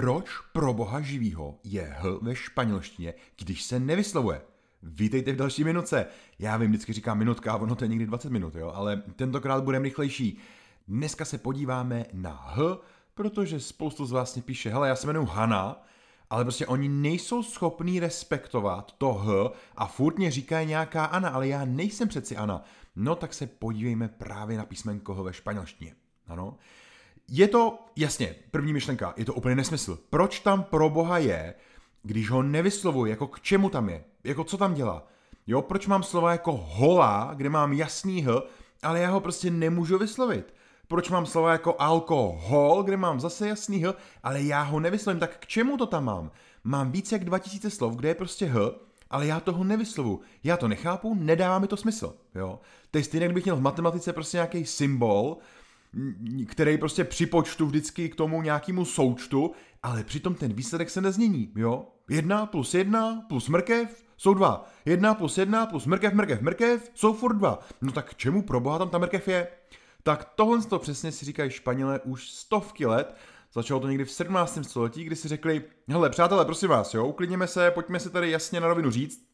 Proč pro boha živýho je H ve španělštině, když se nevyslovuje? Vítejte v další minutce. Já vím, vždycky říkám minutka, ono to je někdy 20 minut, jo, ale tentokrát budeme rychlejší. Dneska se podíváme na H, protože spoustu z vás mě píše, hele, já se jmenuji Hana, ale prostě oni nejsou schopní respektovat to H a furt mě říká nějaká Ana, ale já nejsem přeci Ana. No tak se podívejme právě na písmenko H ve španělštině. Ano. Je to, jasně, první myšlenka, je to úplně nesmysl. Proč tam pro boha je, když ho nevyslovuji, jako k čemu tam je, jako co tam dělá. Jo, proč mám slova jako hola, kde mám jasný h, ale já ho prostě nemůžu vyslovit. Proč mám slova jako alkohol, kde mám zase jasný h, ale já ho nevyslovím, tak k čemu to tam mám? Mám více jak 2000 slov, kde je prostě h, ale já toho nevyslovu. Já to nechápu, nedává mi to smysl. Jo? To je stejně, kdybych měl v matematice prostě nějaký symbol, který prostě připočtu vždycky k tomu nějakému součtu, ale přitom ten výsledek se nezmění, jo? Jedna plus jedna plus mrkev jsou dva. Jedna plus jedna plus mrkev, mrkev, mrkev jsou furt dva. No tak čemu pro boha tam ta mrkev je? Tak tohle to přesně si říkají Španělé už stovky let. Začalo to někdy v 17. století, kdy si řekli, hele přátelé, prosím vás, jo, uklidněme se, pojďme si tady jasně na rovinu říct,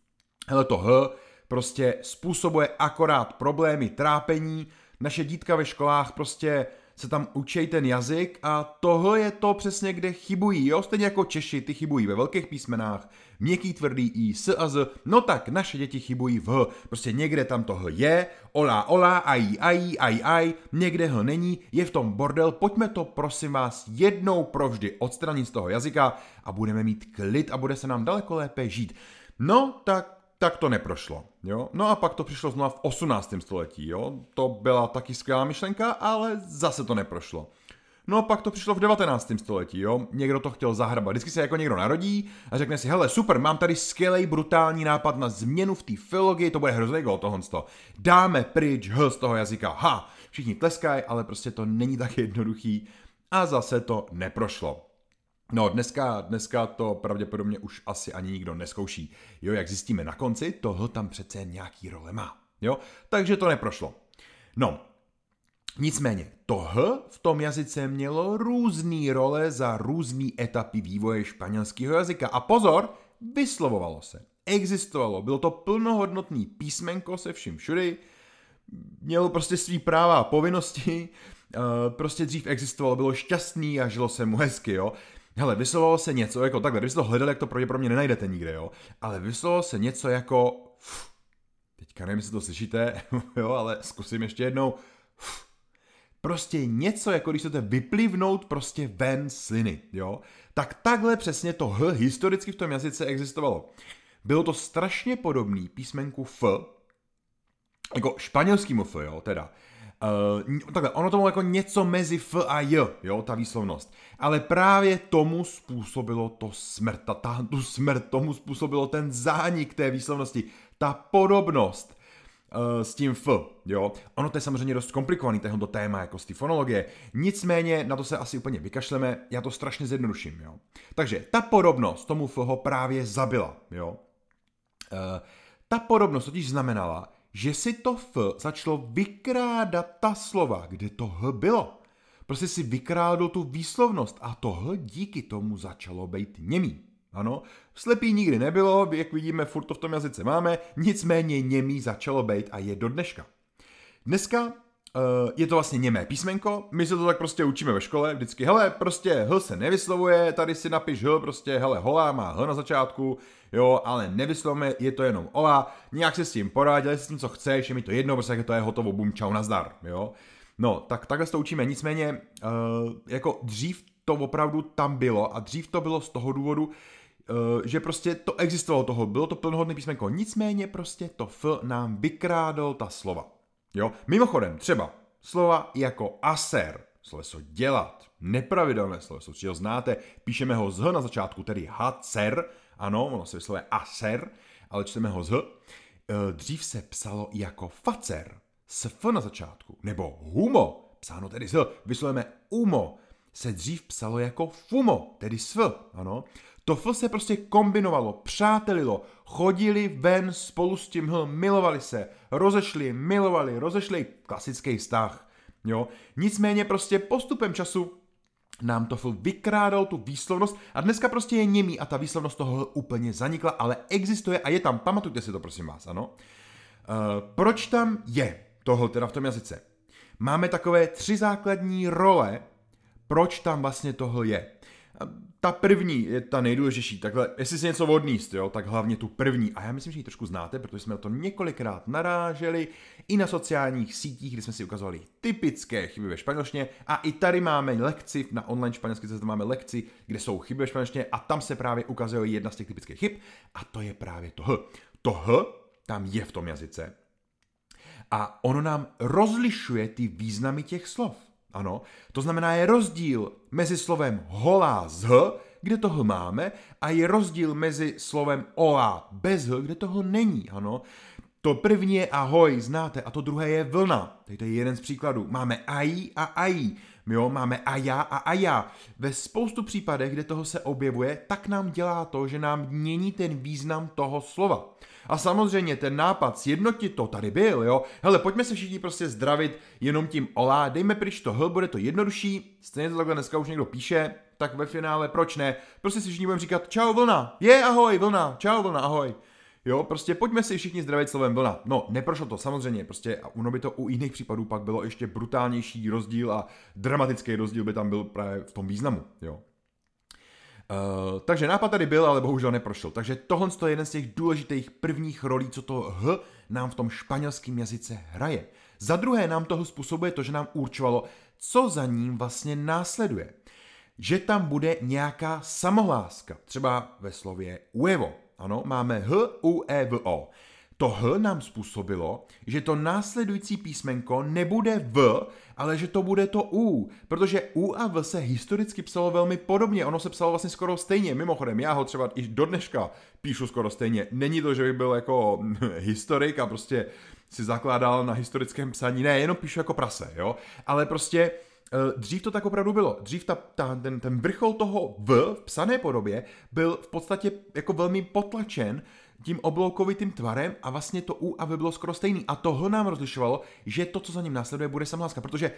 hele to H prostě způsobuje akorát problémy, trápení, naše dítka ve školách prostě se tam učí ten jazyk a tohle je to přesně, kde chybují, jo? Stejně jako Češi, ty chybují ve velkých písmenách, měkký tvrdý i, s a z, no tak naše děti chybují v h. Prostě někde tam toho je, ola, ola, aj, aj, aj, aj, někde ho není, je v tom bordel, pojďme to prosím vás jednou provždy odstranit z toho jazyka a budeme mít klid a bude se nám daleko lépe žít. No, tak tak to neprošlo. Jo? No a pak to přišlo znovu v 18. století. Jo? To byla taky skvělá myšlenka, ale zase to neprošlo. No a pak to přišlo v 19. století, jo. Někdo to chtěl zahrabat. Vždycky se jako někdo narodí a řekne si, hele, super, mám tady skvělý, brutální nápad na změnu v té filologii, to bude hrozný gol tohle. Dáme pryč H z toho jazyka. Ha, všichni tleskají, ale prostě to není tak jednoduchý. A zase to neprošlo. No, dneska, dneska to pravděpodobně už asi ani nikdo neskouší. Jo, jak zjistíme na konci, toho tam přece nějaký role má. Jo, takže to neprošlo. No, nicméně, to H v tom jazyce mělo různé role za různé etapy vývoje španělského jazyka. A pozor, vyslovovalo se. Existovalo, bylo to plnohodnotný písmenko se vším všudy, mělo prostě svý práva a povinnosti, eh, prostě dřív existovalo, bylo šťastný a žilo se mu hezky, jo. Hele, vyslovalo se něco jako takhle, když to hledali, jak to pravděpodobně nenajdete nikde, jo. Ale vyslovalo se něco jako... Teďka nevím, jestli to slyšíte, jo, ale zkusím ještě jednou. Prostě něco, jako když chcete vyplivnout prostě ven sliny, jo. Tak takhle přesně to H historicky v tom jazyce existovalo. Bylo to strašně podobný písmenku F, jako španělskýmu F, jo, teda. Uh, takhle, ono tomu jako něco mezi F a J, jo, ta výslovnost. Ale právě tomu způsobilo to smrt, ta, ta, tu smrt, tomu způsobilo ten zánik té výslovnosti, ta podobnost uh, s tím F, jo. Ono to je samozřejmě dost komplikovaný, tohle téma, jako z té fonologie. Nicméně, na to se asi úplně vykašleme, já to strašně zjednoduším, jo. Takže ta podobnost tomu F ho právě zabila, jo. Uh, ta podobnost totiž znamenala, že si to F začalo vykrádat ta slova, kde to H bylo. Prostě si vykrádl tu výslovnost a to H díky tomu začalo být němý. Ano, slepý nikdy nebylo, jak vidíme, furt to v tom jazyce máme, nicméně němý začalo být a je do dneška. Dneska je to vlastně němé písmenko, my se to tak prostě učíme ve škole, vždycky, hele, prostě H se nevyslovuje, tady si napiš H, prostě, hele, holá má H na začátku, jo, ale nevyslovíme, je to jenom ola, nějak se s tím poradil, dělej s tím, co chceš, je mi to jedno, prostě to je hotovo, bum, čau, nazdar, jo. No, tak takhle to učíme, nicméně, uh, jako dřív to opravdu tam bylo a dřív to bylo z toho důvodu, uh, že prostě to existovalo toho, bylo to plnohodné písmenko, nicméně prostě to F nám vykrádl ta slova. Jo? Mimochodem, třeba slova jako aser, sloveso dělat, nepravidelné sloveso, či ho znáte, píšeme ho z H na začátku, tedy hacer, ano, ono se vyslovuje aser, ale čteme ho z H. E, dřív se psalo jako facer, s F na začátku, nebo humo, psáno tedy z H, vyslovujeme umo, se dřív psalo jako fumo, tedy s F, ano. To F se prostě kombinovalo, přátelilo, chodili ven spolu s tím H, milovali se, rozešli, milovali, rozešli, klasický vztah, jo. Nicméně prostě postupem času nám to vykrádal tu výslovnost a dneska prostě je němý a ta výslovnost toho úplně zanikla, ale existuje a je tam, pamatujte si to prosím vás, ano. Uh, proč tam je tohle teda v tom jazyce? Máme takové tři základní role, proč tam vlastně tohle je ta první je ta nejdůležitější. Takhle, jestli si něco odníst, jo, tak hlavně tu první. A já myslím, že ji trošku znáte, protože jsme o to několikrát naráželi i na sociálních sítích, kdy jsme si ukazovali typické chyby ve španělštině. A i tady máme lekci, na online španělské cestě máme lekci, kde jsou chyby ve španělštině a tam se právě ukazuje jedna z těch typických chyb a to je právě to H. To H tam je v tom jazyce. A ono nám rozlišuje ty významy těch slov. Ano, to znamená, je rozdíl mezi slovem holá z h, kde toho máme, a je rozdíl mezi slovem oa bez h, kde toho není. Ano, to první je ahoj, znáte, a to druhé je vlna. Tady to je jeden z příkladů. Máme ají a ají. Jo, máme aja a aja. Ve spoustu případech, kde toho se objevuje, tak nám dělá to, že nám mění ten význam toho slova. A samozřejmě ten nápad sjednotit to tady byl, jo. Hele, pojďme se všichni prostě zdravit jenom tím olá, dejme pryč to h, bude to jednodušší, stejně to takhle dneska už někdo píše, tak ve finále proč ne? Prostě si všichni budeme říkat čau vlna, je ahoj vlna, čau vlna, ahoj. Jo, prostě pojďme si všichni zdravit slovem vlna. No, neprošlo to samozřejmě, prostě a ono by to u jiných případů pak bylo ještě brutálnější rozdíl a dramatický rozdíl by tam byl právě v tom významu, jo. Uh, takže nápad tady byl, ale bohužel neprošel. Takže tohle je jeden z těch důležitých prvních rolí, co to H nám v tom španělském jazyce hraje. Za druhé nám toho způsobuje to, že nám určovalo, co za ním vlastně následuje. Že tam bude nějaká samohláska, třeba ve slově uevo. Ano, máme H, U, E, V, O. To H nám způsobilo, že to následující písmenko nebude V, ale že to bude to U, protože U a V se historicky psalo velmi podobně, ono se psalo vlastně skoro stejně, mimochodem já ho třeba i do dneška píšu skoro stejně. Není to, že bych byl jako historik a prostě si zakládal na historickém psaní, ne, jenom píšu jako prase, jo, ale prostě Dřív to tak opravdu bylo. Dřív ta, ta, ten, ten vrchol toho v v psané podobě byl v podstatě jako velmi potlačen tím obloukovitým tvarem a vlastně to U a V bylo skoro stejný. A toho nám rozlišovalo, že to, co za ním následuje, bude samhláska, protože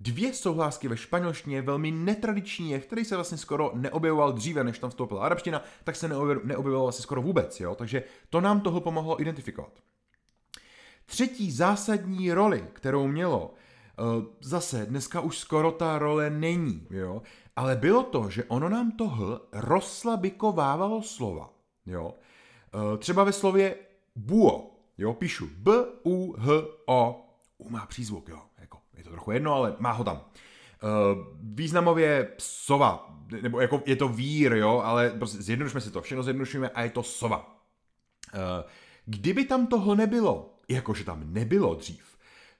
dvě souhlásky ve španělštině velmi netradiční je, který se vlastně skoro neobjevoval dříve, než tam vstoupila arabština, tak se neobjevoval vlastně skoro vůbec, jo? takže to nám toho pomohlo identifikovat. Třetí zásadní roli, kterou mělo, eh, zase dneska už skoro ta role není, jo? ale bylo to, že ono nám toho rozslabikovávalo slova. Jo? Eh, třeba ve slově buo, jo, píšu B, U, H, O, U má přízvuk, jo, jako, je to trochu jedno, ale má ho tam. Uh, významově sova, nebo jako je to vír, jo, ale prostě zjednodušme si to, všechno zjednodušujeme a je to sova. Kdyby tam toho nebylo, jakože tam nebylo dřív,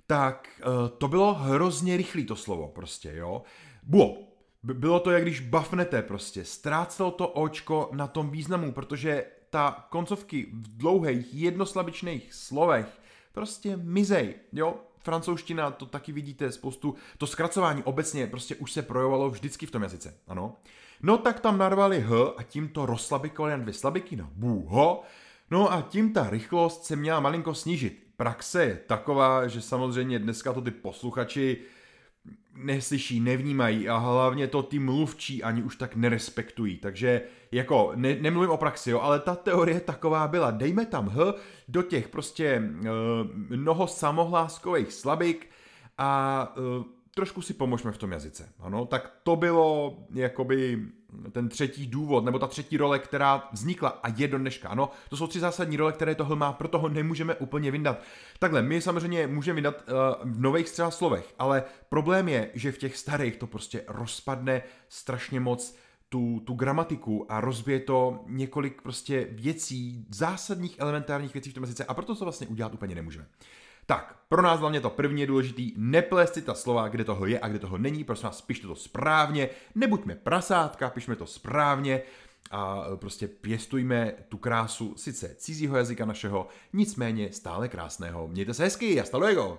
tak uh, to bylo hrozně rychlý to slovo prostě, jo. Buo, bylo to, jak když bafnete prostě, ztrácelo to očko na tom významu, protože ta koncovky v dlouhých jednoslabičných slovech prostě mizej, jo? Francouzština, to taky vidíte, spoustu, to zkracování obecně prostě už se projevovalo vždycky v tom jazyce, ano. No tak tam narvali H a tím to rozslabikovali na dvě slabiky na bůho, no a tím ta rychlost se měla malinko snížit. Praxe je taková, že samozřejmě dneska to ty posluchači neslyší, nevnímají a hlavně to ty mluvčí ani už tak nerespektují. Takže jako, ne, nemluvím o praxi, jo, ale ta teorie taková byla. Dejme tam H do těch prostě uh, mnoho samohláskových slabik a uh, trošku si pomožme v tom jazyce. Ano, tak to bylo jakoby ten třetí důvod, nebo ta třetí role, která vznikla a je do dneška. Ano, to jsou tři zásadní role, které tohle má, proto ho nemůžeme úplně vyndat. Takhle, my samozřejmě můžeme vydat uh, v nových třeba slovech, ale problém je, že v těch starých to prostě rozpadne strašně moc tu, tu gramatiku a rozbije to několik prostě věcí, zásadních elementárních věcí v tom jazyce a proto to vlastně udělat úplně nemůžeme. Tak, pro nás hlavně to první je důležitý, neplést si ta slova, kde toho je a kde toho není, prosím vás, pište to správně, nebuďme prasátka, pišme to správně a prostě pěstujme tu krásu sice cizího jazyka našeho, nicméně stále krásného. Mějte se hezky, hasta luego!